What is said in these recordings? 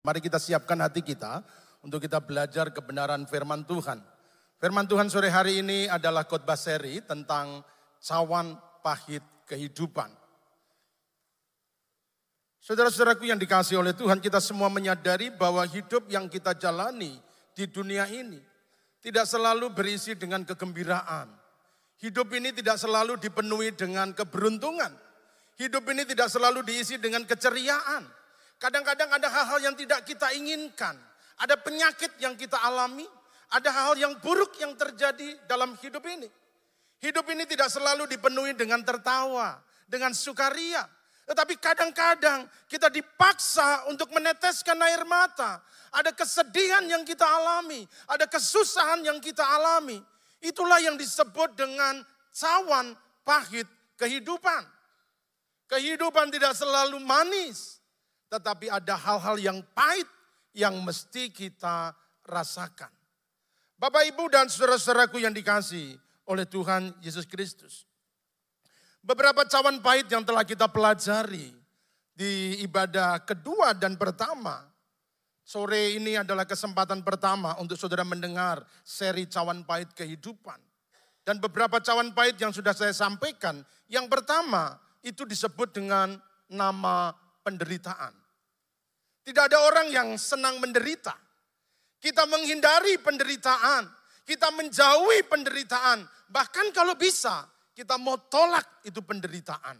Mari kita siapkan hati kita untuk kita belajar kebenaran firman Tuhan. Firman Tuhan sore hari ini adalah khotbah seri tentang cawan pahit kehidupan. Saudara-saudaraku yang dikasih oleh Tuhan, kita semua menyadari bahwa hidup yang kita jalani di dunia ini tidak selalu berisi dengan kegembiraan. Hidup ini tidak selalu dipenuhi dengan keberuntungan. Hidup ini tidak selalu diisi dengan keceriaan. Kadang-kadang ada hal-hal yang tidak kita inginkan. Ada penyakit yang kita alami. Ada hal-hal yang buruk yang terjadi dalam hidup ini. Hidup ini tidak selalu dipenuhi dengan tertawa, dengan sukaria. Tetapi kadang-kadang kita dipaksa untuk meneteskan air mata. Ada kesedihan yang kita alami, ada kesusahan yang kita alami. Itulah yang disebut dengan cawan pahit kehidupan. Kehidupan tidak selalu manis. Tetapi ada hal-hal yang pahit yang mesti kita rasakan. Bapak, Ibu, dan saudara-saudaraku yang dikasih oleh Tuhan Yesus Kristus. Beberapa cawan pahit yang telah kita pelajari di ibadah kedua dan pertama. Sore ini adalah kesempatan pertama untuk saudara mendengar seri cawan pahit kehidupan. Dan beberapa cawan pahit yang sudah saya sampaikan. Yang pertama itu disebut dengan nama penderitaan. Tidak ada orang yang senang menderita. Kita menghindari penderitaan. Kita menjauhi penderitaan. Bahkan kalau bisa, kita mau tolak itu penderitaan.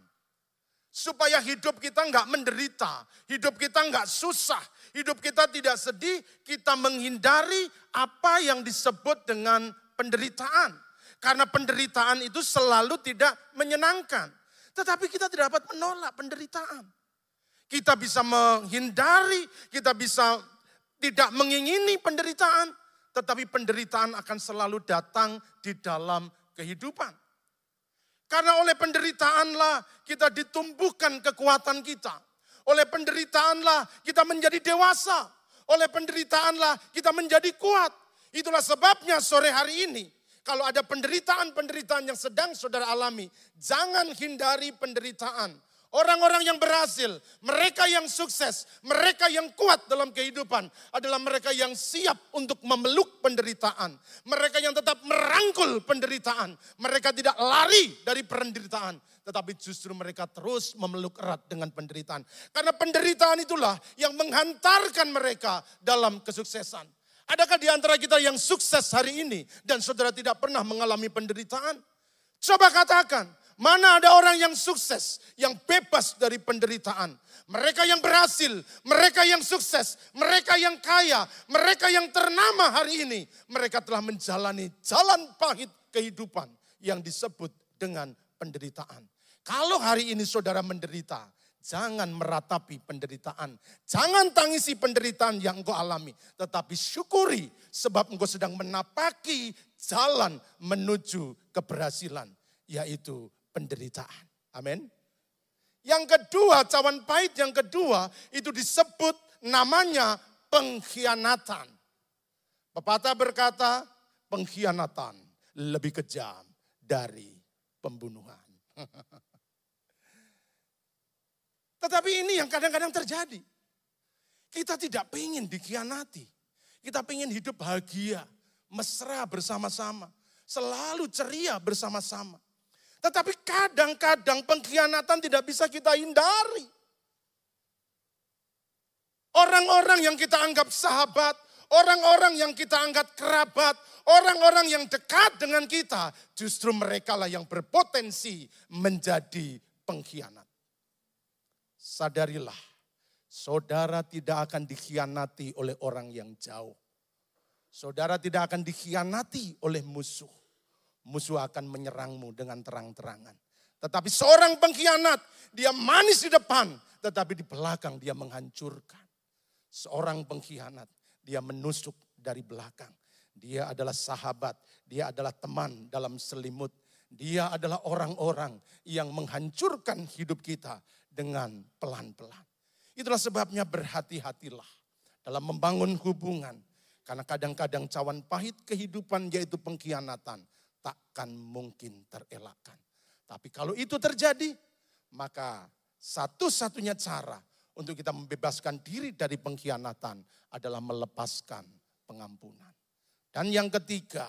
Supaya hidup kita nggak menderita, hidup kita nggak susah, hidup kita tidak sedih, kita menghindari apa yang disebut dengan penderitaan. Karena penderitaan itu selalu tidak menyenangkan. Tetapi kita tidak dapat menolak penderitaan. Kita bisa menghindari, kita bisa tidak mengingini penderitaan, tetapi penderitaan akan selalu datang di dalam kehidupan. Karena oleh penderitaanlah kita ditumbuhkan kekuatan kita. Oleh penderitaanlah kita menjadi dewasa. Oleh penderitaanlah kita menjadi kuat. Itulah sebabnya sore hari ini kalau ada penderitaan-penderitaan yang sedang saudara alami, jangan hindari penderitaan. Orang-orang yang berhasil, mereka yang sukses, mereka yang kuat dalam kehidupan adalah mereka yang siap untuk memeluk penderitaan. Mereka yang tetap merangkul penderitaan. Mereka tidak lari dari penderitaan, tetapi justru mereka terus memeluk erat dengan penderitaan. Karena penderitaan itulah yang menghantarkan mereka dalam kesuksesan. Adakah di antara kita yang sukses hari ini dan saudara tidak pernah mengalami penderitaan? Coba katakan, Mana ada orang yang sukses, yang bebas dari penderitaan. Mereka yang berhasil, mereka yang sukses, mereka yang kaya, mereka yang ternama hari ini. Mereka telah menjalani jalan pahit kehidupan yang disebut dengan penderitaan. Kalau hari ini saudara menderita, jangan meratapi penderitaan. Jangan tangisi penderitaan yang engkau alami. Tetapi syukuri sebab engkau sedang menapaki jalan menuju keberhasilan. Yaitu penderitaan. Amin. Yang kedua, cawan pahit yang kedua itu disebut namanya pengkhianatan. Pepatah berkata, pengkhianatan lebih kejam dari pembunuhan. Tetapi ini yang kadang-kadang terjadi. Kita tidak ingin dikhianati. Kita ingin hidup bahagia, mesra bersama-sama. Selalu ceria bersama-sama. Tetapi kadang-kadang pengkhianatan tidak bisa kita hindari. Orang-orang yang kita anggap sahabat, orang-orang yang kita anggap kerabat, orang-orang yang dekat dengan kita, justru mereka lah yang berpotensi menjadi pengkhianat. Sadarilah, saudara tidak akan dikhianati oleh orang yang jauh. Saudara tidak akan dikhianati oleh musuh musuh akan menyerangmu dengan terang-terangan. Tetapi seorang pengkhianat, dia manis di depan, tetapi di belakang dia menghancurkan. Seorang pengkhianat, dia menusuk dari belakang. Dia adalah sahabat, dia adalah teman dalam selimut. Dia adalah orang-orang yang menghancurkan hidup kita dengan pelan-pelan. Itulah sebabnya berhati-hatilah dalam membangun hubungan. Karena kadang-kadang cawan pahit kehidupan yaitu pengkhianatan takkan mungkin terelakkan. Tapi kalau itu terjadi, maka satu-satunya cara untuk kita membebaskan diri dari pengkhianatan adalah melepaskan pengampunan. Dan yang ketiga,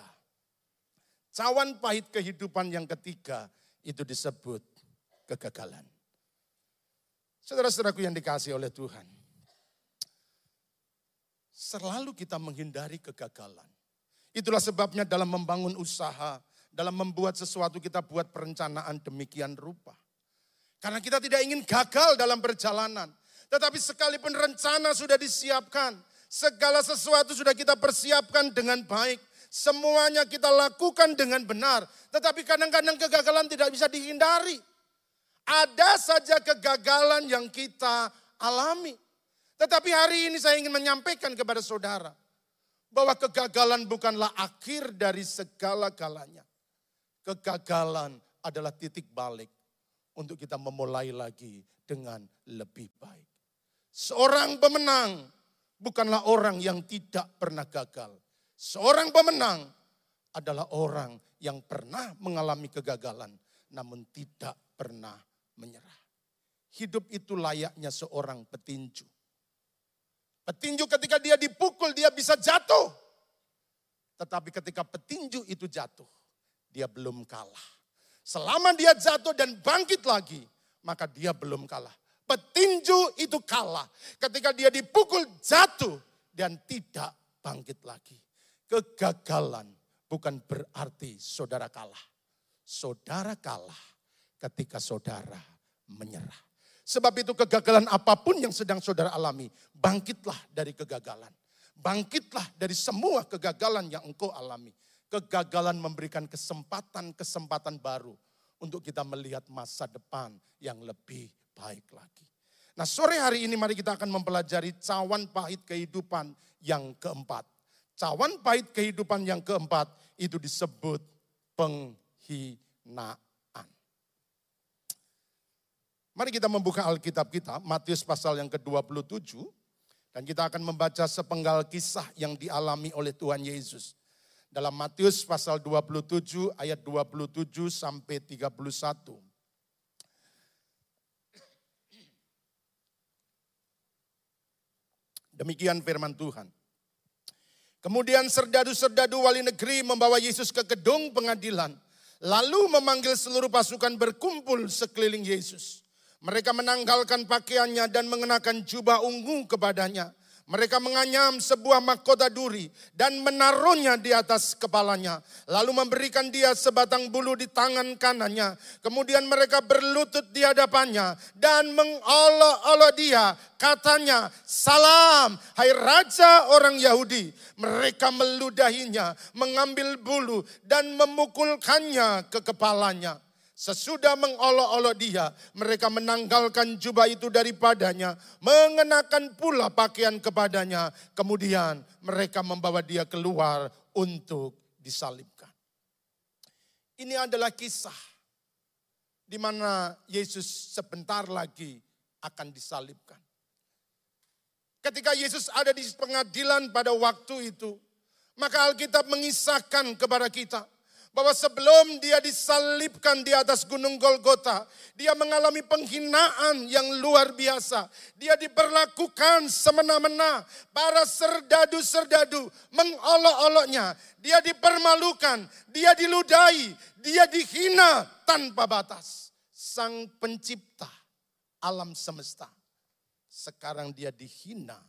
cawan pahit kehidupan yang ketiga itu disebut kegagalan. Saudara-saudaraku yang dikasih oleh Tuhan, selalu kita menghindari kegagalan. Itulah sebabnya dalam membangun usaha, dalam membuat sesuatu kita buat perencanaan demikian rupa. Karena kita tidak ingin gagal dalam perjalanan. Tetapi sekalipun rencana sudah disiapkan, segala sesuatu sudah kita persiapkan dengan baik, semuanya kita lakukan dengan benar. Tetapi kadang-kadang kegagalan tidak bisa dihindari. Ada saja kegagalan yang kita alami. Tetapi hari ini saya ingin menyampaikan kepada saudara bahwa kegagalan bukanlah akhir dari segala-galanya. Kegagalan adalah titik balik untuk kita memulai lagi dengan lebih baik. Seorang pemenang bukanlah orang yang tidak pernah gagal. Seorang pemenang adalah orang yang pernah mengalami kegagalan namun tidak pernah menyerah. Hidup itu layaknya seorang petinju. Petinju ketika dia dipukul dia bisa jatuh. Tetapi ketika petinju itu jatuh, dia belum kalah. Selama dia jatuh dan bangkit lagi, maka dia belum kalah petinju itu kalah. Ketika dia dipukul jatuh dan tidak bangkit lagi. Kegagalan bukan berarti saudara kalah. Saudara kalah ketika saudara menyerah. Sebab itu kegagalan apa pun yang sedang saudara alami, bangkitlah dari kegagalan. Bangkitlah dari semua kegagalan yang engkau alami. Kegagalan memberikan kesempatan-kesempatan baru untuk kita melihat masa depan yang lebih baik lagi. Nah sore hari ini mari kita akan mempelajari cawan pahit kehidupan yang keempat. Cawan pahit kehidupan yang keempat itu disebut penghinaan. Mari kita membuka Alkitab kita, Matius pasal yang ke-27. Dan kita akan membaca sepenggal kisah yang dialami oleh Tuhan Yesus. Dalam Matius pasal 27 ayat 27 sampai 31. Demikian firman Tuhan. Kemudian serdadu-serdadu wali negeri membawa Yesus ke gedung pengadilan. Lalu memanggil seluruh pasukan berkumpul sekeliling Yesus. Mereka menanggalkan pakaiannya dan mengenakan jubah ungu kepadanya. Mereka menganyam sebuah mahkota duri dan menaruhnya di atas kepalanya. Lalu memberikan dia sebatang bulu di tangan kanannya. Kemudian mereka berlutut di hadapannya dan mengolok-olok dia. Katanya, salam hai raja orang Yahudi. Mereka meludahinya, mengambil bulu dan memukulkannya ke kepalanya. Sesudah mengolok-olok dia, mereka menanggalkan jubah itu daripadanya, mengenakan pula pakaian kepadanya. Kemudian mereka membawa dia keluar untuk disalibkan. Ini adalah kisah di mana Yesus sebentar lagi akan disalibkan. Ketika Yesus ada di pengadilan pada waktu itu, maka Alkitab mengisahkan kepada kita bahwa sebelum dia disalibkan di atas gunung Golgota, dia mengalami penghinaan yang luar biasa. Dia diperlakukan semena-mena. Para serdadu-serdadu mengolok-oloknya. Dia dipermalukan, dia diludahi, dia dihina tanpa batas. Sang pencipta alam semesta. Sekarang dia dihina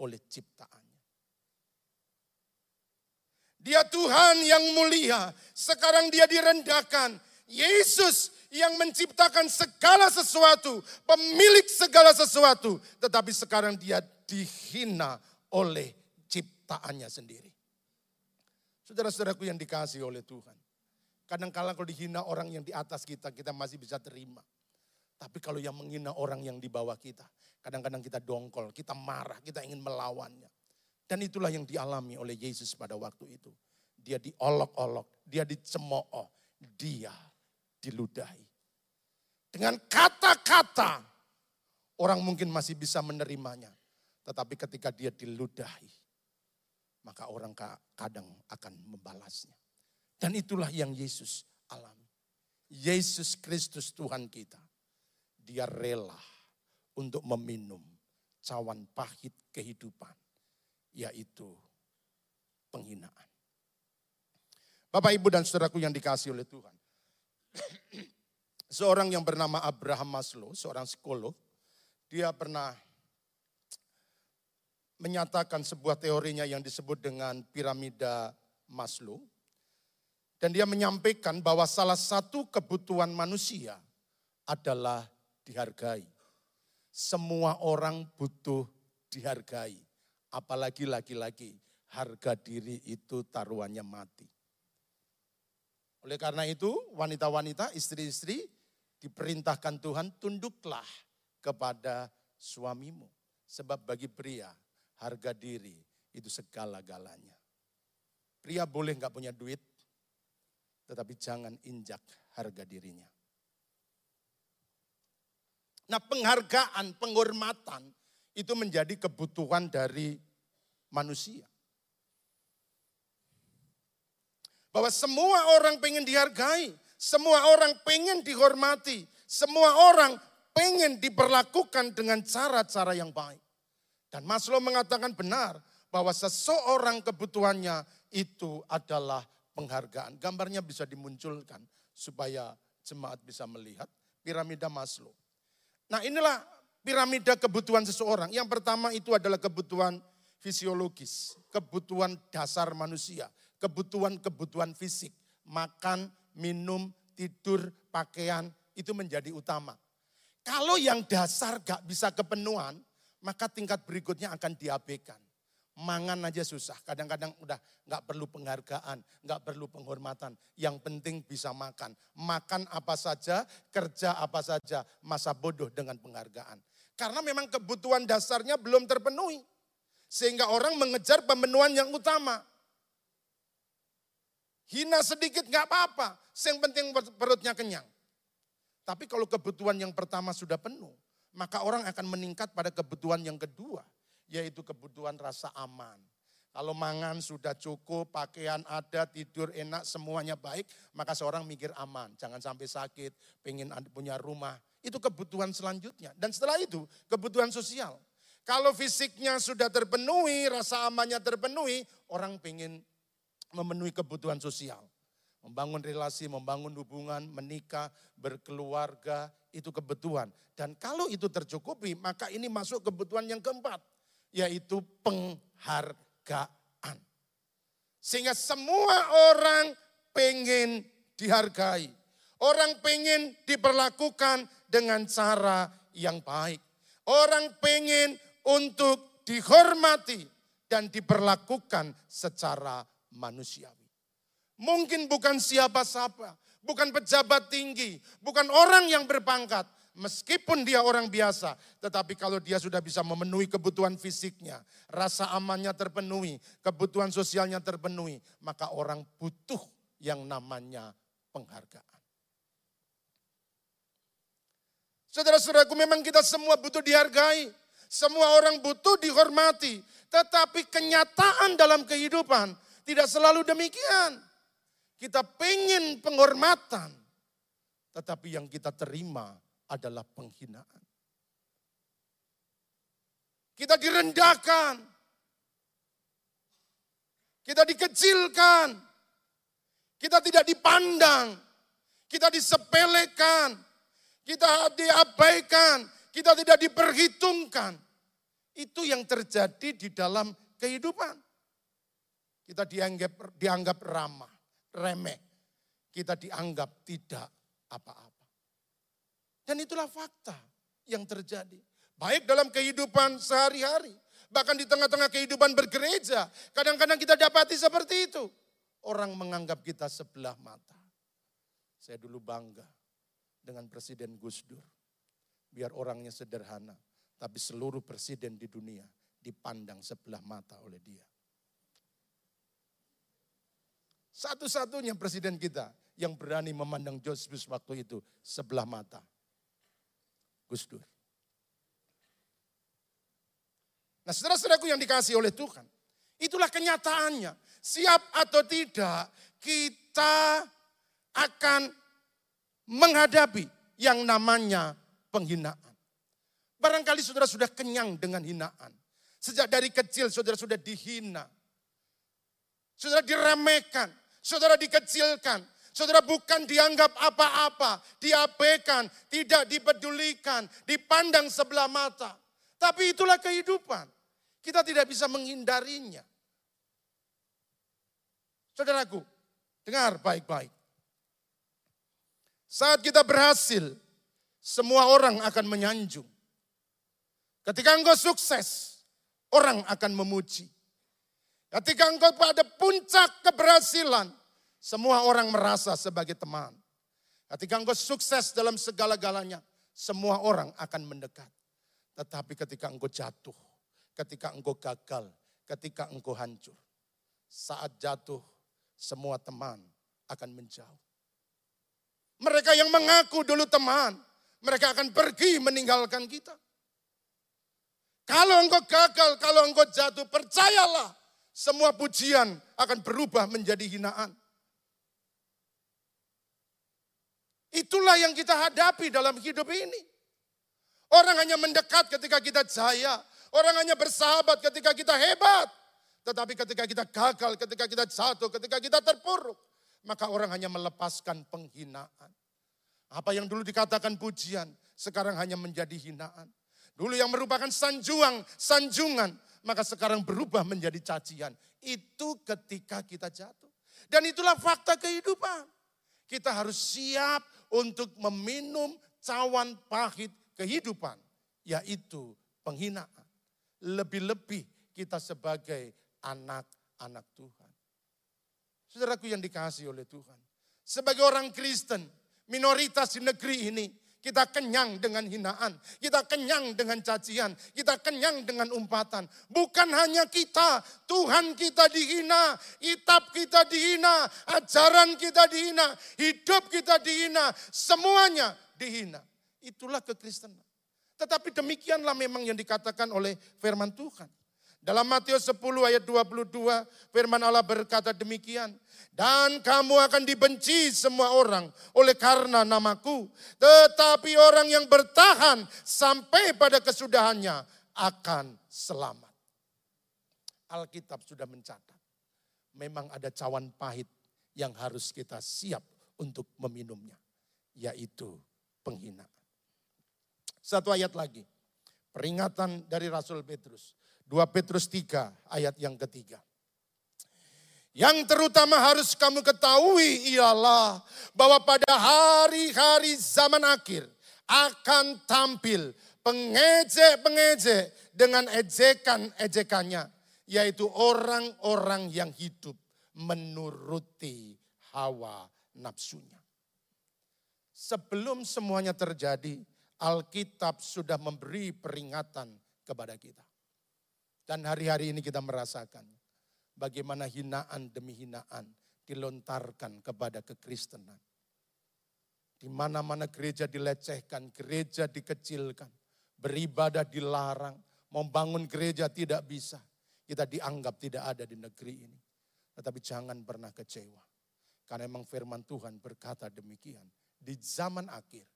oleh ciptaan. Dia Tuhan yang mulia. Sekarang dia direndahkan. Yesus yang menciptakan segala sesuatu, pemilik segala sesuatu, tetapi sekarang dia dihina oleh ciptaannya sendiri. Saudara-saudaraku yang dikasih oleh Tuhan. Kadang-kala kalau dihina orang yang di atas kita, kita masih bisa terima. Tapi kalau yang menghina orang yang di bawah kita, kadang-kadang kita dongkol, kita marah, kita ingin melawannya. Dan itulah yang dialami oleh Yesus pada waktu itu. Dia diolok-olok, dia dicemooh, dia diludahi. Dengan kata-kata, orang mungkin masih bisa menerimanya. Tetapi ketika dia diludahi, maka orang kadang akan membalasnya. Dan itulah yang Yesus alami. Yesus Kristus Tuhan kita. Dia rela untuk meminum cawan pahit kehidupan, yaitu penghinaan. Bapak, Ibu, dan saudaraku yang dikasih oleh Tuhan. Seorang yang bernama Abraham Maslow, seorang psikolog, dia pernah menyatakan sebuah teorinya yang disebut dengan piramida Maslow. Dan dia menyampaikan bahwa salah satu kebutuhan manusia adalah dihargai. Semua orang butuh dihargai. Apalagi laki-laki, harga diri itu taruhannya mati. Oleh karena itu, wanita-wanita, istri-istri diperintahkan Tuhan tunduklah kepada suamimu. Sebab bagi pria, harga diri itu segala-galanya. Pria boleh nggak punya duit, tetapi jangan injak harga dirinya. Nah penghargaan, penghormatan itu menjadi kebutuhan dari manusia. Bahwa semua orang pengen dihargai, semua orang pengen dihormati, semua orang pengen diperlakukan dengan cara-cara yang baik. Dan Maslow mengatakan benar bahwa seseorang kebutuhannya itu adalah penghargaan. Gambarnya bisa dimunculkan supaya jemaat bisa melihat piramida Maslow. Nah inilah piramida kebutuhan seseorang. Yang pertama itu adalah kebutuhan fisiologis, kebutuhan dasar manusia, kebutuhan-kebutuhan fisik, makan, minum, tidur, pakaian, itu menjadi utama. Kalau yang dasar gak bisa kepenuhan, maka tingkat berikutnya akan diabaikan mangan aja susah. Kadang-kadang udah nggak perlu penghargaan, nggak perlu penghormatan. Yang penting bisa makan. Makan apa saja, kerja apa saja, masa bodoh dengan penghargaan. Karena memang kebutuhan dasarnya belum terpenuhi. Sehingga orang mengejar pemenuhan yang utama. Hina sedikit nggak apa-apa, yang penting perutnya kenyang. Tapi kalau kebutuhan yang pertama sudah penuh, maka orang akan meningkat pada kebutuhan yang kedua yaitu kebutuhan rasa aman. Kalau mangan sudah cukup, pakaian ada, tidur enak, semuanya baik, maka seorang mikir aman. Jangan sampai sakit, pengen punya rumah. Itu kebutuhan selanjutnya. Dan setelah itu, kebutuhan sosial. Kalau fisiknya sudah terpenuhi, rasa amannya terpenuhi, orang pengen memenuhi kebutuhan sosial. Membangun relasi, membangun hubungan, menikah, berkeluarga, itu kebutuhan. Dan kalau itu tercukupi, maka ini masuk kebutuhan yang keempat yaitu penghargaan. Sehingga semua orang pengen dihargai. Orang pengen diperlakukan dengan cara yang baik. Orang pengen untuk dihormati dan diperlakukan secara manusiawi. Mungkin bukan siapa-siapa, bukan pejabat tinggi, bukan orang yang berpangkat, Meskipun dia orang biasa, tetapi kalau dia sudah bisa memenuhi kebutuhan fisiknya, rasa amannya terpenuhi, kebutuhan sosialnya terpenuhi, maka orang butuh yang namanya penghargaan. Saudara-saudaraku, memang kita semua butuh dihargai. Semua orang butuh dihormati. Tetapi kenyataan dalam kehidupan tidak selalu demikian. Kita pengen penghormatan. Tetapi yang kita terima adalah penghinaan. Kita direndahkan. Kita dikecilkan. Kita tidak dipandang. Kita disepelekan. Kita diabaikan. Kita tidak diperhitungkan. Itu yang terjadi di dalam kehidupan. Kita dianggap dianggap ramah, remeh. Kita dianggap tidak apa-apa. Dan itulah fakta yang terjadi. Baik dalam kehidupan sehari-hari. Bahkan di tengah-tengah kehidupan bergereja. Kadang-kadang kita dapati seperti itu. Orang menganggap kita sebelah mata. Saya dulu bangga dengan Presiden Gus Dur. Biar orangnya sederhana. Tapi seluruh presiden di dunia dipandang sebelah mata oleh dia. Satu-satunya presiden kita yang berani memandang Josephus waktu itu sebelah mata. Gus Dur. Nah saudara-saudaraku yang dikasih oleh Tuhan. Itulah kenyataannya. Siap atau tidak, kita akan menghadapi yang namanya penghinaan. Barangkali saudara sudah kenyang dengan hinaan. Sejak dari kecil saudara sudah dihina. Saudara diremehkan, saudara dikecilkan, saudara bukan dianggap apa-apa, diabaikan, tidak dipedulikan, dipandang sebelah mata. Tapi itulah kehidupan. Kita tidak bisa menghindarinya. Saudaraku, dengar baik-baik. Saat kita berhasil, semua orang akan menyanjung. Ketika engkau sukses, orang akan memuji. Ketika engkau pada puncak keberhasilan, semua orang merasa sebagai teman. Ketika engkau sukses dalam segala-galanya, semua orang akan mendekat. Tetapi ketika engkau jatuh, ketika engkau gagal, ketika engkau hancur, saat jatuh, semua teman akan menjauh. Mereka yang mengaku dulu teman, mereka akan pergi meninggalkan kita. Kalau engkau gagal, kalau engkau jatuh, percayalah semua pujian akan berubah menjadi hinaan. Itulah yang kita hadapi dalam hidup ini. Orang hanya mendekat ketika kita jaya. Orang hanya bersahabat ketika kita hebat. Tetapi ketika kita gagal, ketika kita jatuh, ketika kita terpuruk. Maka orang hanya melepaskan penghinaan. Apa yang dulu dikatakan pujian, sekarang hanya menjadi hinaan. Dulu yang merupakan sanjuang, sanjungan, maka sekarang berubah menjadi cacian. Itu ketika kita jatuh. Dan itulah fakta kehidupan. Kita harus siap untuk meminum cawan pahit kehidupan, yaitu penghinaan. Lebih-lebih kita sebagai anak-anak Tuhan. Saudaraku yang dikasih oleh Tuhan. Sebagai orang Kristen, minoritas di negeri ini, kita kenyang dengan hinaan, kita kenyang dengan cacian, kita kenyang dengan umpatan. Bukan hanya kita, Tuhan kita dihina, kitab kita dihina, ajaran kita dihina, hidup kita dihina, semuanya dihina. Itulah kekristenan. Tetapi demikianlah memang yang dikatakan oleh firman Tuhan. Dalam Matius 10 ayat 22 firman Allah berkata demikian. Dan kamu akan dibenci semua orang oleh karena namaku. Tetapi orang yang bertahan sampai pada kesudahannya akan selamat. Alkitab sudah mencatat. Memang ada cawan pahit yang harus kita siap untuk meminumnya. Yaitu penghinaan. Satu ayat lagi. Peringatan dari Rasul Petrus. 2 Petrus 3 ayat yang ketiga. Yang terutama harus kamu ketahui ialah bahwa pada hari-hari zaman akhir akan tampil pengejek-pengejek dengan ejekan-ejekannya. Yaitu orang-orang yang hidup menuruti hawa nafsunya. Sebelum semuanya terjadi, Alkitab sudah memberi peringatan kepada kita. Dan hari-hari ini kita merasakan bagaimana hinaan demi hinaan dilontarkan kepada kekristenan. Di mana-mana gereja dilecehkan, gereja dikecilkan, beribadah dilarang, membangun gereja tidak bisa. Kita dianggap tidak ada di negeri ini. Tetapi jangan pernah kecewa. Karena memang firman Tuhan berkata demikian. Di zaman akhir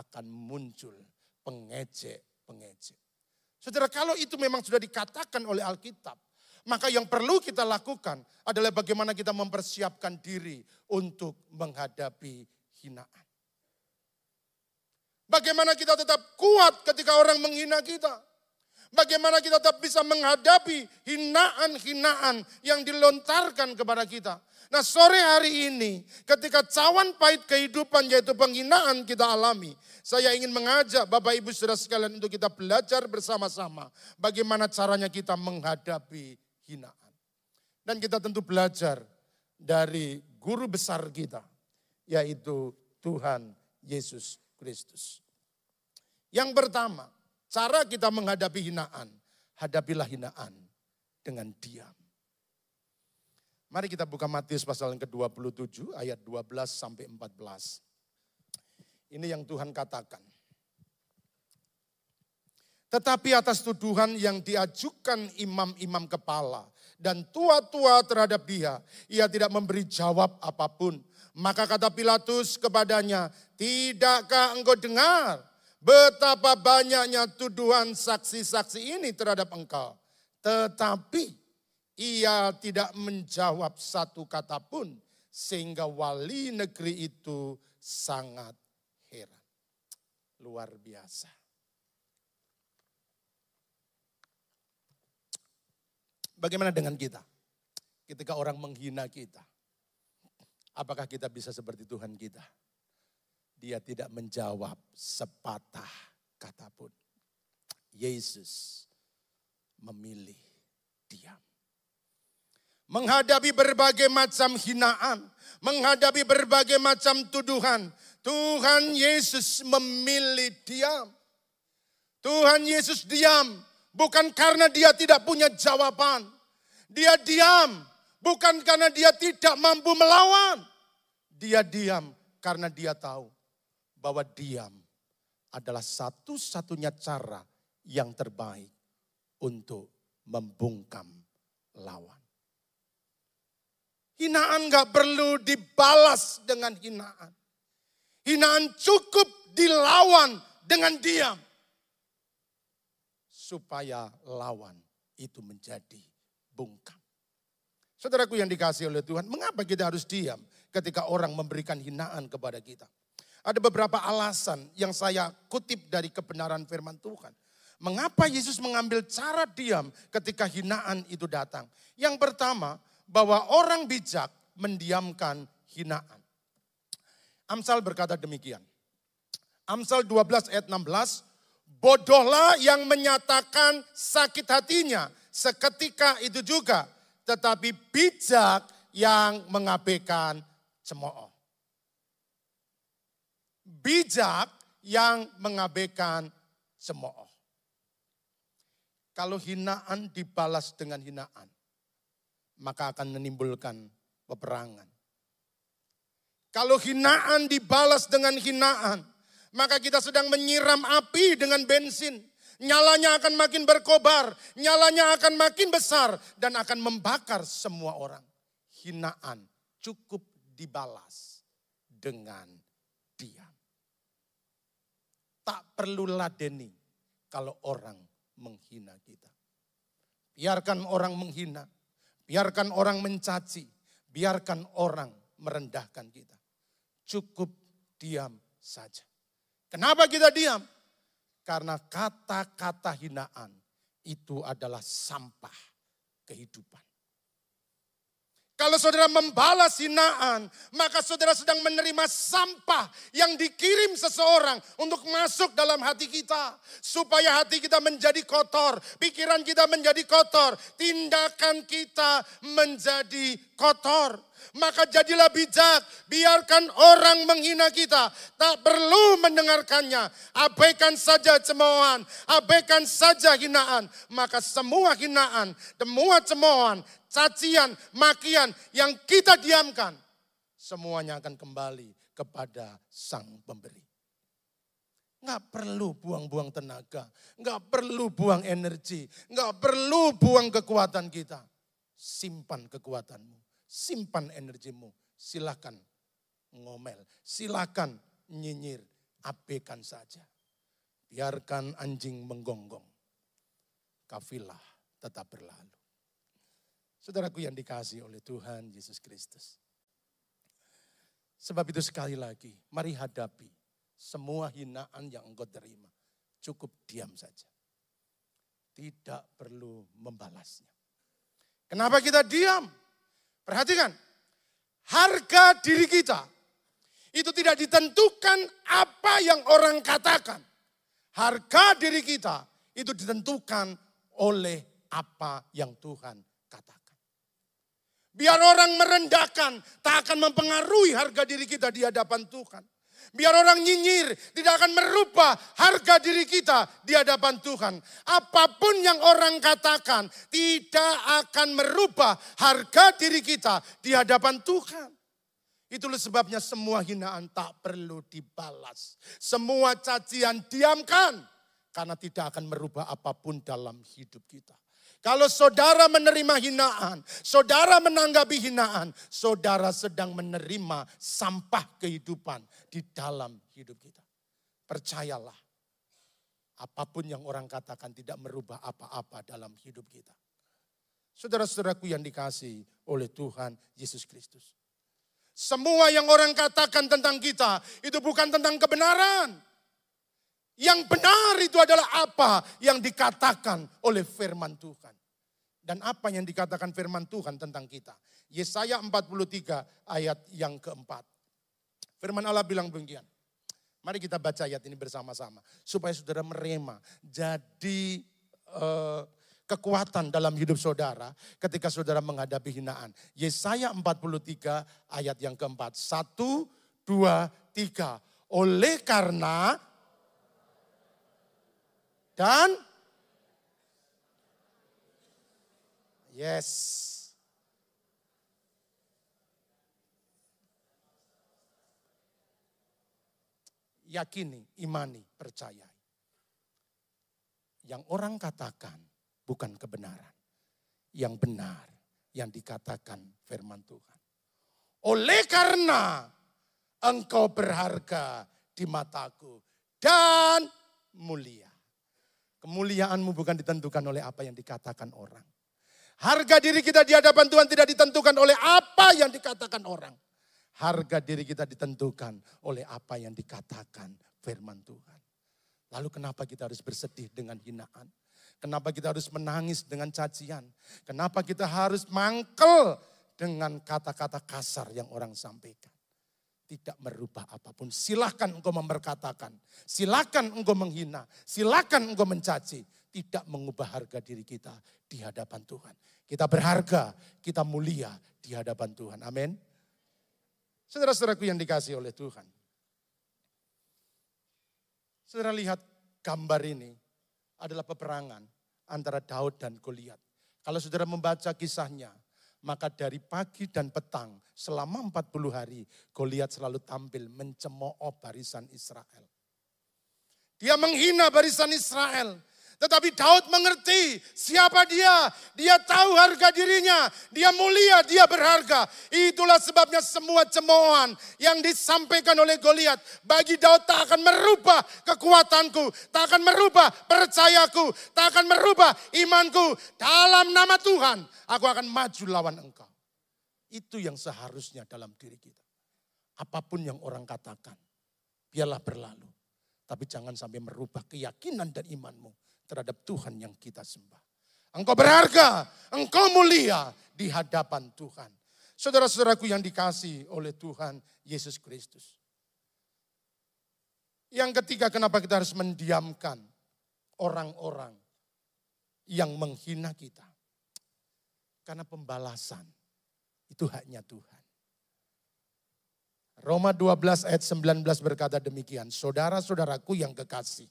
akan muncul pengejek-pengejek. Saudara, kalau itu memang sudah dikatakan oleh Alkitab, maka yang perlu kita lakukan adalah bagaimana kita mempersiapkan diri untuk menghadapi hinaan. Bagaimana kita tetap kuat ketika orang menghina kita. Bagaimana kita tetap bisa menghadapi hinaan-hinaan yang dilontarkan kepada kita. Nah sore hari ini ketika cawan pahit kehidupan yaitu penghinaan kita alami. Saya ingin mengajak Bapak Ibu Saudara sekalian untuk kita belajar bersama-sama. Bagaimana caranya kita menghadapi hinaan. Dan kita tentu belajar dari guru besar kita, yaitu Tuhan Yesus Kristus. Yang pertama, cara kita menghadapi hinaan, hadapilah hinaan dengan diam. Mari kita buka Matius pasal yang ke-27 ayat 12 sampai 14. Ini yang Tuhan katakan. Tetapi atas tuduhan yang diajukan imam-imam kepala dan tua-tua terhadap dia, ia tidak memberi jawab apa pun. Maka kata Pilatus kepadanya, tidakkah engkau dengar betapa banyaknya tuduhan saksi-saksi ini terhadap engkau. Tetapi ia tidak menjawab satu kata pun sehingga wali negeri itu sangat heran. Luar biasa. Bagaimana dengan kita? Ketika orang menghina kita, apakah kita bisa seperti Tuhan kita? Dia tidak menjawab sepatah kata pun. Yesus memilih diam. Menghadapi berbagai macam hinaan, menghadapi berbagai macam tuduhan, Tuhan Yesus memilih diam. Tuhan Yesus diam bukan karena dia tidak punya jawaban. Dia diam bukan karena dia tidak mampu melawan. Dia diam karena dia tahu bahwa diam adalah satu-satunya cara yang terbaik untuk membungkam lawan. Hinaan gak perlu dibalas dengan hinaan. Hinaan cukup dilawan dengan diam. Supaya lawan itu menjadi bungkam. Saudaraku yang dikasih oleh Tuhan, mengapa kita harus diam ketika orang memberikan hinaan kepada kita? Ada beberapa alasan yang saya kutip dari kebenaran firman Tuhan. Mengapa Yesus mengambil cara diam ketika hinaan itu datang? Yang pertama, bahwa orang bijak mendiamkan hinaan. Amsal berkata demikian. Amsal 12 ayat 16, bodohlah yang menyatakan sakit hatinya seketika itu juga, tetapi bijak yang mengabaikan cemooh. Bijak yang mengabaikan cemooh. Kalau hinaan dibalas dengan hinaan, maka akan menimbulkan peperangan. Kalau hinaan dibalas dengan hinaan, maka kita sedang menyiram api dengan bensin. Nyalanya akan makin berkobar, nyalanya akan makin besar dan akan membakar semua orang. Hinaan cukup dibalas dengan diam. Tak perlu ladeni kalau orang menghina kita. Biarkan orang menghina, biarkan orang mencaci, biarkan orang merendahkan kita. Cukup diam saja. Kenapa kita diam? Karena kata-kata hinaan itu adalah sampah kehidupan. Kalau saudara membalas hinaan, maka saudara sedang menerima sampah yang dikirim seseorang untuk masuk dalam hati kita. Supaya hati kita menjadi kotor, pikiran kita menjadi kotor, tindakan kita menjadi kotor. Maka jadilah bijak, biarkan orang menghina kita. Tak perlu mendengarkannya. Abaikan saja cemoohan, abaikan saja hinaan. Maka semua hinaan, semua cemoohan, cacian, makian yang kita diamkan. Semuanya akan kembali kepada sang pemberi. Nggak perlu buang-buang tenaga, nggak perlu buang energi, nggak perlu buang kekuatan kita. Simpan kekuatanmu simpan energimu. Silakan ngomel, silakan nyinyir, abaikan saja. Biarkan anjing menggonggong. Kafilah tetap berlalu. Saudaraku yang dikasih oleh Tuhan Yesus Kristus. Sebab itu sekali lagi, mari hadapi semua hinaan yang engkau terima. Cukup diam saja. Tidak perlu membalasnya. Kenapa kita diam? Perhatikan, harga diri kita itu tidak ditentukan apa yang orang katakan. Harga diri kita itu ditentukan oleh apa yang Tuhan katakan. Biar orang merendahkan, tak akan mempengaruhi harga diri kita di hadapan Tuhan. Biar orang nyinyir tidak akan merubah harga diri kita di hadapan Tuhan. Apa pun yang orang katakan tidak akan merubah harga diri kita di hadapan Tuhan. Itulah sebabnya semua hinaan tak perlu dibalas. Semua cacian diamkan. Karena tidak akan merubah apa pun dalam hidup kita. Kalau saudara menerima hinaan, saudara menanggapi hinaan, saudara sedang menerima sampah kehidupan di dalam hidup kita. Percayalah Apa pun yang orang katakan tidak merubah apa-apa dalam hidup kita. Saudara-saudaraku yang dikasih oleh Tuhan Yesus Kristus. Semua yang orang katakan tentang kita itu bukan tentang kebenaran. Yang benar itu adalah apa yang dikatakan oleh firman Tuhan. Dan apa yang dikatakan firman Tuhan tentang kita. Yesaya 43 ayat yang keempat. Firman Allah bilang begini. Mari kita baca ayat ini bersama-sama. Supaya saudara merema. Jadi uh, kekuatan dalam hidup saudara ketika saudara menghadapi hinaan. Yesaya 43 ayat yang keempat. Satu, dua, tiga. Oleh karena dan yes. Yakini, imani, percayai. Yang orang katakan bukan kebenaran. Yang benar, yang dikatakan firman Tuhan. Oleh karena engkau berharga di mataku dan mulia. Kemuliaanmu bukan ditentukan oleh apa yang dikatakan orang. Harga diri kita di hadapan Tuhan tidak ditentukan oleh apa yang dikatakan orang. Harga diri kita ditentukan oleh apa yang dikatakan firman Tuhan. Lalu kenapa kita harus bersedih dengan hinaan? Kenapa kita harus menangis dengan cacian? Kenapa kita harus mangkel dengan kata-kata kasar yang orang sampaikan? Tidak merubah apa pun. Silahkan engkau memperkatakan, silahkan engkau menghina, silahkan engkau mencaci. Tidak mengubah harga diri kita di hadapan Tuhan. Kita berharga, kita mulia di hadapan Tuhan. Amin. Saudara-saudaraku yang dikasih oleh Tuhan. Saudara lihat gambar ini adalah peperangan antara Daud dan Goliat. Kalau saudara membaca kisahnya, maka dari pagi dan petang selama 40 hari Goliat selalu tampil mencemooh barisan Israel. Dia menghina barisan Israel. Tetapi Daud mengerti siapa dia. Dia tahu harga dirinya. Dia mulia, dia berharga. Itulah sebabnya semua cemoohan yang disampaikan oleh Goliat bagi Daud tak akan merubah kekuatanku, tak akan merubah percayaku, tak akan merubah imanku. Dalam nama Tuhan, aku akan maju lawan engkau. Itu yang seharusnya dalam diri kita. Apa pun yang orang katakan, biarlah berlalu. Tapi jangan sampai merubah keyakinan dan imanmu terhadap Tuhan yang kita sembah. Engkau berharga, engkau mulia di hadapan Tuhan. Saudara-saudaraku yang dikasih oleh Tuhan Yesus Kristus. Yang ketiga, kenapa kita harus mendiamkan orang-orang yang menghina kita? Karena pembalasan itu haknya Tuhan. Roma 12 ayat 19 berkata demikian, saudara-saudaraku yang kekasih.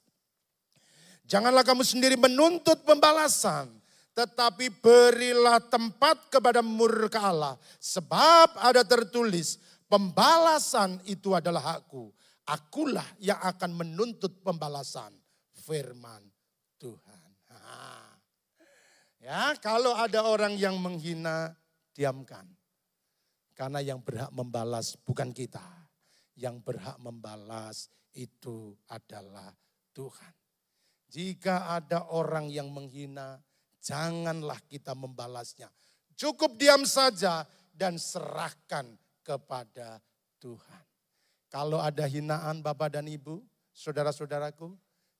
Janganlah kamu sendiri menuntut pembalasan, tetapi berilah tempat kepada murka Allah. Sebab ada tertulis, pembalasan itu adalah hakku. Akulah yang akan menuntut pembalasan. Firman Tuhan. Ya, kalau ada orang yang menghina, diamkan. Karena yang berhak membalas bukan kita. Yang berhak membalas itu adalah Tuhan. Jika ada orang yang menghina, janganlah kita membalasnya. Cukup diam saja dan serahkan kepada Tuhan. Kalau ada hinaan Bapak dan Ibu, saudara-saudaraku,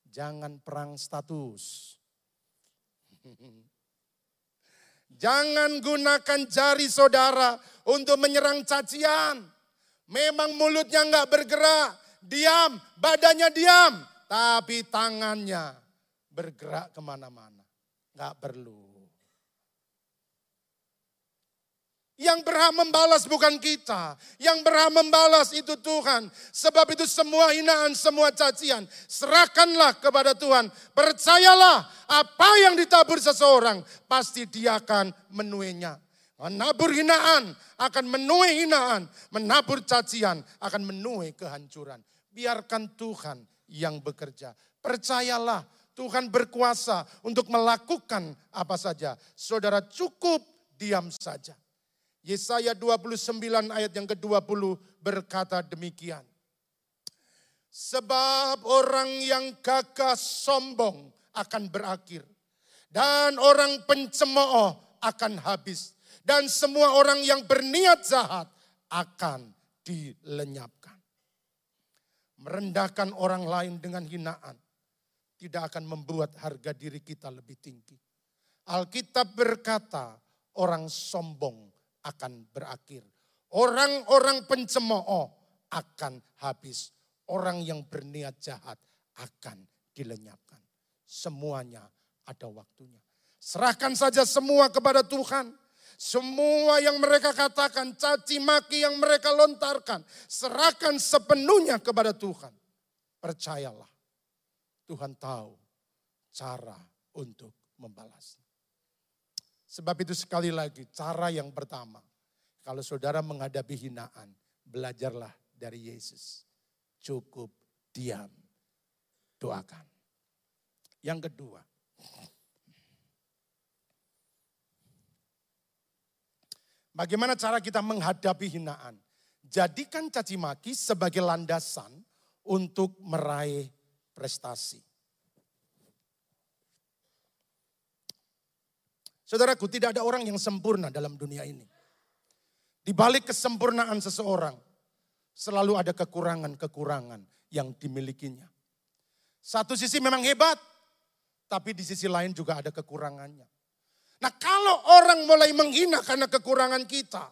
jangan perang status. Jangan gunakan jari saudara untuk menyerang cacian. Memang mulutnya nggak bergerak, diam, badannya diam, tapi tangannya bergerak ke mana-mana. Gak perlu. Yang berhak membalas bukan kita. Yang berhak membalas itu Tuhan. Sebab itu semua hinaan, semua cacian. Serahkanlah kepada Tuhan. Percayalah apa yang ditabur seseorang. Pasti dia akan menuainya. Menabur hinaan akan menuai hinaan. Menabur cacian akan menuai kehancuran. Biarkan Tuhan yang bekerja. Percayalah Tuhan berkuasa untuk melakukan apa saja. Saudara cukup diam saja. Yesaya 29 ayat yang ke-20 berkata demikian. Sebab orang yang gagah sombong akan berakhir. Dan orang pencemooh akan habis. Dan semua orang yang berniat jahat akan dilenyapkan. Merendahkan orang lain dengan hinaan tidak akan membuat harga diri kita lebih tinggi. Alkitab berkata, orang sombong akan berakhir. Orang-orang pencemooh akan habis. Orang yang berniat jahat akan dilenyapkan. Semuanya ada waktunya. Serahkan saja semua kepada Tuhan. Semua yang mereka katakan, caci maki yang mereka lontarkan, serahkan sepenuhnya kepada Tuhan. Percayalah, Tuhan tahu cara untuk membalasnya. Sebab itu sekali lagi, cara yang pertama, kalau saudara menghadapi hinaan, belajarlah dari Yesus. Cukup diam, doakan. Yang kedua, bagaimana cara kita menghadapi hinaan? Jadikan caci maki sebagai landasan untuk meraih prestasi. Saudaraku, tidak ada orang yang sempurna dalam dunia ini. Di balik kesempurnaan seseorang, selalu ada kekurangan-kekurangan yang dimilikinya. Satu sisi memang hebat, tapi di sisi lain juga ada kekurangannya. Nah kalau orang mulai menghina karena kekurangan kita,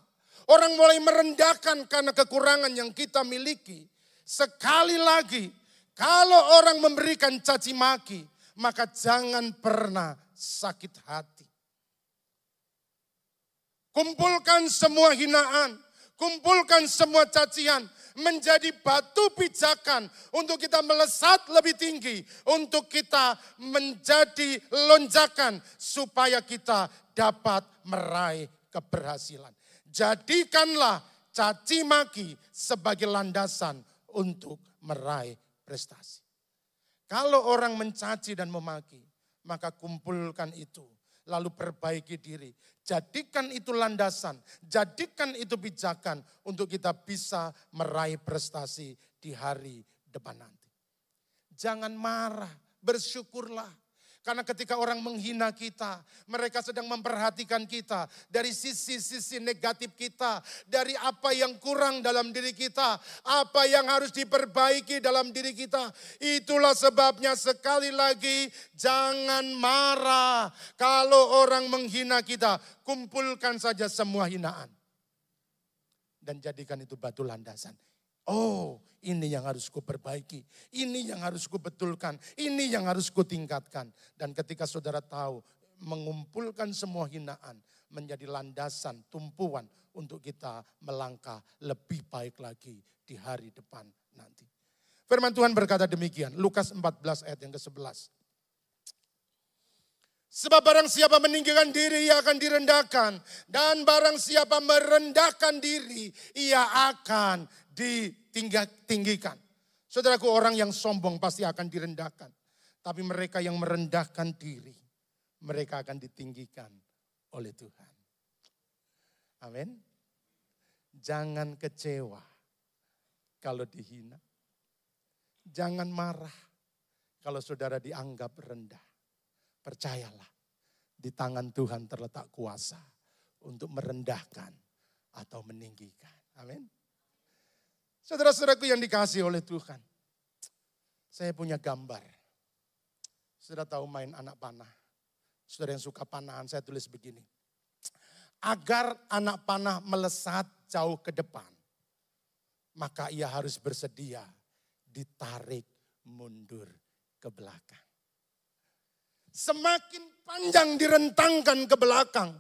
orang mulai merendahkan karena kekurangan yang kita miliki, sekali lagi kalau orang memberikan caci maki, maka jangan pernah sakit hati. Kumpulkan semua hinaan, kumpulkan semua cacian, menjadi batu pijakan untuk kita melesat lebih tinggi, untuk kita menjadi lonjakan supaya kita dapat meraih keberhasilan. Jadikanlah caci maki sebagai landasan untuk meraih prestasi. Kalau orang mencaci dan memaki, maka kumpulkan itu lalu perbaiki diri. Jadikan itu landasan, jadikan itu pijakan untuk kita bisa meraih prestasi di hari depan nanti. Jangan marah, bersyukurlah. Karena ketika orang menghina kita, mereka sedang memperhatikan kita dari sisi-sisi negatif kita, dari apa yang kurang dalam diri kita, apa yang harus diperbaiki dalam diri kita. Itulah sebabnya sekali lagi jangan marah kalau orang menghina kita, kumpulkan saja semua hinaan dan jadikan itu batu landasan. Oh, ini yang harus ku perbaiki. Ini yang harus ku betulkan. Ini yang harus ku tingkatkan. Dan ketika saudara tahu mengumpulkan semua hinaan menjadi landasan, tumpuan untuk kita melangkah lebih baik lagi di hari depan nanti. Firman Tuhan berkata demikian, Lukas 14 ayat yang ke-11. Sebab barang siapa meninggikan diri, ia akan direndahkan. Dan barang siapa merendahkan diri, ia akan ditinggikan. Saudaraku orang yang sombong pasti akan direndahkan. Tapi mereka yang merendahkan diri, mereka akan ditinggikan oleh Tuhan. Amin. Jangan kecewa kalau dihina. Jangan marah kalau saudara dianggap rendah. Percayalah, di tangan Tuhan terletak kuasa untuk merendahkan atau meninggikan. Amin. Saudara-saudaraku yang dikasih oleh Tuhan. Saya punya gambar. Sudah tahu main anak panah. Saudara yang suka panahan, saya tulis begini. Agar anak panah melesat jauh ke depan, maka ia harus bersedia ditarik mundur ke belakang. Semakin panjang direntangkan ke belakang,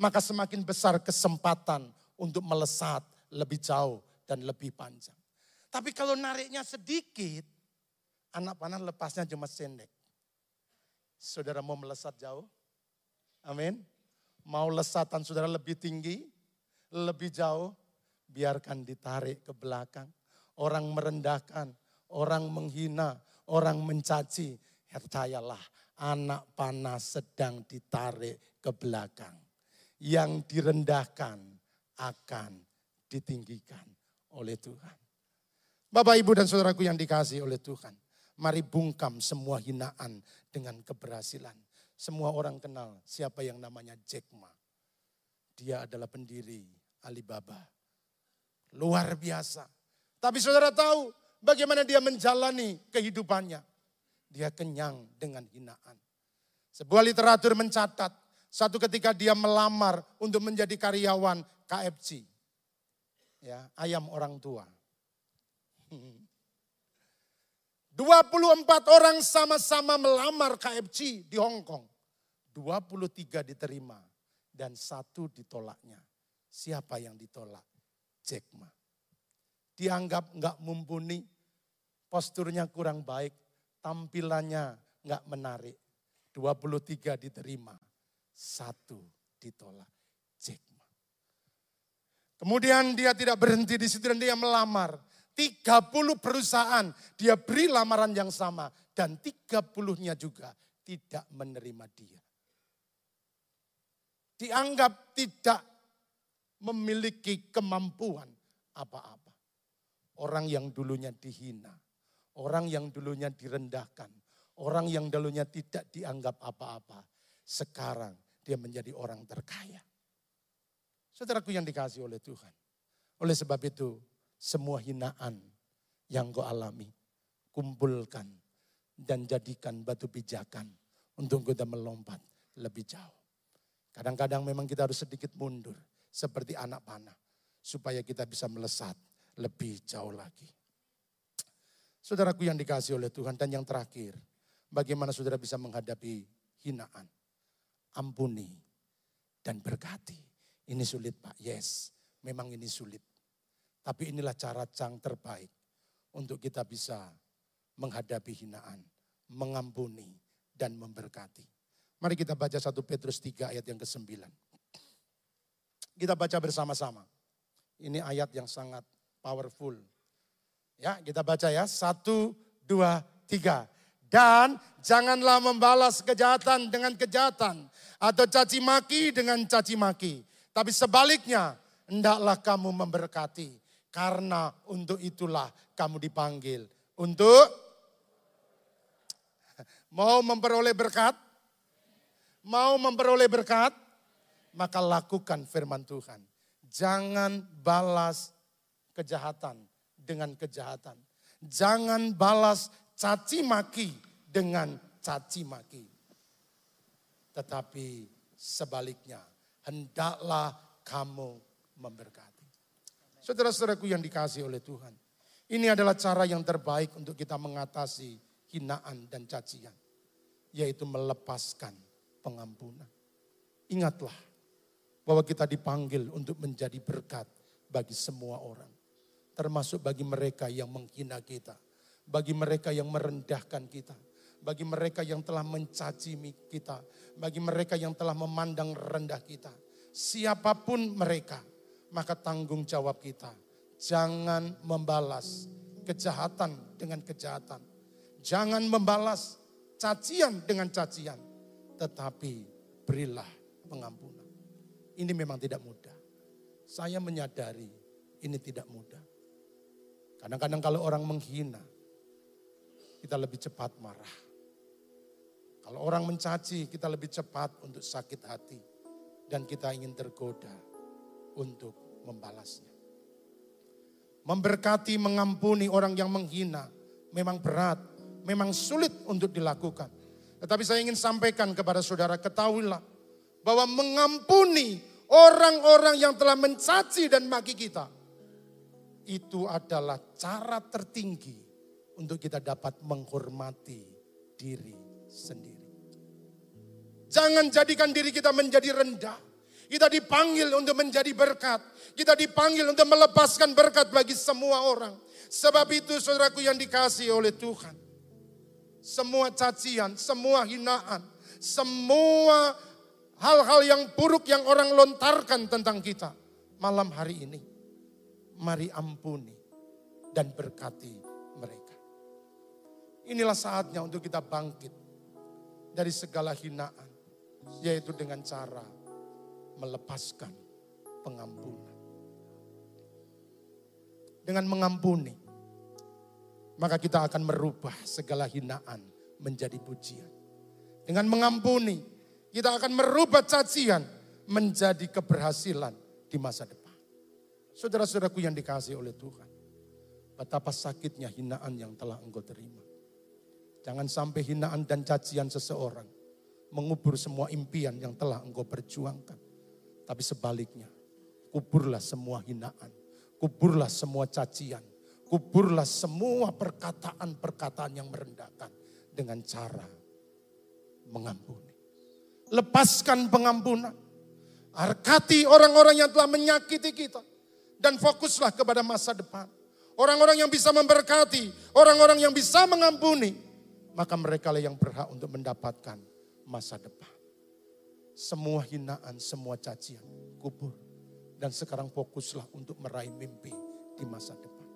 maka semakin besar kesempatan untuk melesat lebih jauh dan lebih panjang. Tapi kalau nariknya sedikit, anak panah lepasnya cuma sendek. Saudara mau melesat jauh? Amin. Mau lesatan saudara lebih tinggi, lebih jauh, biarkan ditarik ke belakang. Orang merendahkan, orang menghina, orang mencaci. Percayalah, anak panah sedang ditarik ke belakang. Yang direndahkan akan ditinggikan oleh Tuhan. Bapak, Ibu, dan saudaraku yang dikasih oleh Tuhan. Mari bungkam semua hinaan dengan keberhasilan. Semua orang kenal siapa yang namanya Jack Ma. Dia adalah pendiri Alibaba. Luar biasa. Tapi saudara tahu bagaimana dia menjalani kehidupannya. Dia kenyang dengan hinaan. Sebuah literatur mencatat, satu ketika dia melamar untuk menjadi karyawan KFC. Ya, ayam orang tua. 24 orang sama-sama melamar KFC di Hong Kong. 23 diterima dan satu ditolaknya. Siapa yang ditolak? Jack Ma. Dianggap nggak mumpuni, posturnya kurang baik, tampilannya nggak menarik. 23 diterima, satu ditolak. Jack. Kemudian dia tidak berhenti di situ dan dia melamar. 30 perusahaan dia beri lamaran yang sama dan 30-nya juga tidak menerima dia. Dianggap tidak memiliki kemampuan apa-apa. Orang yang dulunya dihina, orang yang dulunya direndahkan, orang yang dulunya tidak dianggap apa-apa, sekarang dia menjadi orang terkaya. Saudaraku yang dikasih oleh Tuhan. Oleh sebab itu, semua hinaan yang kau alami, kumpulkan dan jadikan batu pijakan untuk kita melompat lebih jauh. Kadang-kadang memang kita harus sedikit mundur seperti anak panah supaya kita bisa melesat lebih jauh lagi. Saudaraku yang dikasih oleh Tuhan dan yang terakhir, bagaimana saudara bisa menghadapi hinaan, ampuni dan berkati. Ini sulit Pak, yes, memang ini sulit. Tapi inilah cara yang terbaik untuk kita bisa menghadapi hinaan, mengampuni, dan memberkati. Mari kita baca 1 Petrus 3 ayat yang ke-9. Kita baca bersama-sama. Ini ayat yang sangat powerful. Ya, kita baca ya. Satu, dua, tiga. Dan janganlah membalas kejahatan dengan kejahatan. Atau caci maki dengan caci maki. Tapi sebaliknya, hendaklah kamu memberkati. Karena untuk itulah kamu dipanggil. Untuk mau memperoleh berkat? Mau memperoleh berkat? Maka lakukan firman Tuhan. Jangan balas kejahatan dengan kejahatan. Jangan balas caci maki dengan caci maki. Tetapi sebaliknya, hendaklah kamu memberkati. Saudara-saudaraku yang dikasih oleh Tuhan. Ini adalah cara yang terbaik untuk kita mengatasi hinaan dan cacian. Yaitu melepaskan pengampunan. Ingatlah bahwa kita dipanggil untuk menjadi berkat bagi semua orang. Termasuk bagi mereka yang menghina kita. Bagi mereka yang merendahkan kita. Bagi mereka yang telah mencaci kita. Bagi mereka yang telah memandang rendah kita. Siapa pun mereka maka tanggung jawab kita. Jangan membalas kejahatan dengan kejahatan. Jangan membalas cacian dengan cacian. Tetapi berilah pengampunan. Ini memang tidak mudah. Saya menyadari ini tidak mudah. Kadang-kadang kalau orang menghina, kita lebih cepat marah. Kalau orang mencaci, kita lebih cepat untuk sakit hati. Dan kita ingin tergoda untuk membalasnya. Memberkati, mengampuni orang yang menghina memang berat, memang sulit untuk dilakukan. Tetapi saya ingin sampaikan kepada saudara, ketahuilah bahwa mengampuni orang-orang yang telah mencaci dan maki kita, itu adalah cara tertinggi untuk kita dapat menghormati diri sendiri. Jangan jadikan diri kita menjadi rendah. Kita dipanggil untuk menjadi berkat. Kita dipanggil untuk melepaskan berkat bagi semua orang. Sebab itu saudaraku yang dikasih oleh Tuhan. Semua cacian, semua hinaan, semua hal-hal yang buruk yang orang lontarkan tentang kita. Malam hari ini, mari ampuni dan berkati mereka. Inilah saatnya untuk kita bangkit dari segala hinaan. Yaitu dengan cara melepaskan pengampunan. Dengan mengampuni, maka kita akan merubah segala hinaan menjadi pujian. Dengan mengampuni, kita akan merubah cacian menjadi keberhasilan di masa depan. Saudara-saudaraku yang dikasih oleh Tuhan, betapa sakitnya hinaan yang telah engkau terima. Jangan sampai hinaan dan cacian seseorang mengubur semua impian yang telah engkau perjuangkan. Tapi sebaliknya, kuburlah semua hinaan, kuburlah semua cacian, kuburlah semua perkataan-perkataan yang merendahkan dengan cara mengampuni. Lepaskan pengampunan. Arkati orang-orang yang telah menyakiti kita. Dan fokuslah kepada masa depan. Orang-orang yang bisa memberkati, orang-orang yang bisa mengampuni, maka mereka lah yang berhak untuk mendapatkan masa depan. Semua hinaan, semua cacian, kubur. Dan sekarang fokuslah untuk meraih mimpi di masa depan.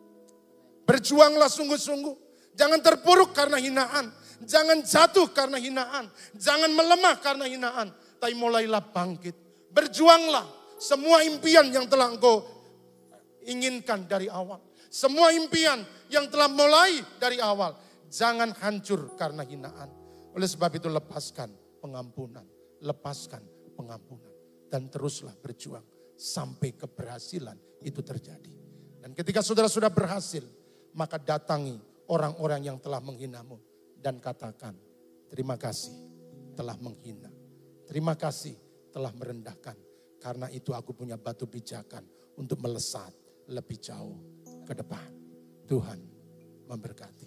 Berjuanglah sungguh-sungguh. Jangan terpuruk karena hinaan. Jangan jatuh karena hinaan. Jangan melemah karena hinaan. Tapi mulailah bangkit. Berjuanglah semua impian yang telah engkau inginkan dari awal. Semua impian yang telah mulai dari awal. Jangan hancur karena hinaan. Oleh sebab itu lepaskan pengampunan. Lepaskan pengampunan. Dan teruslah berjuang sampai keberhasilan itu terjadi. Dan ketika saudara sudah berhasil, maka datangi orang-orang yang telah menghinamu dan katakan, terima kasih telah menghina. Terima kasih telah merendahkan. Karena itu aku punya batu pijakan untuk melesat lebih jauh ke depan. Tuhan memberkati.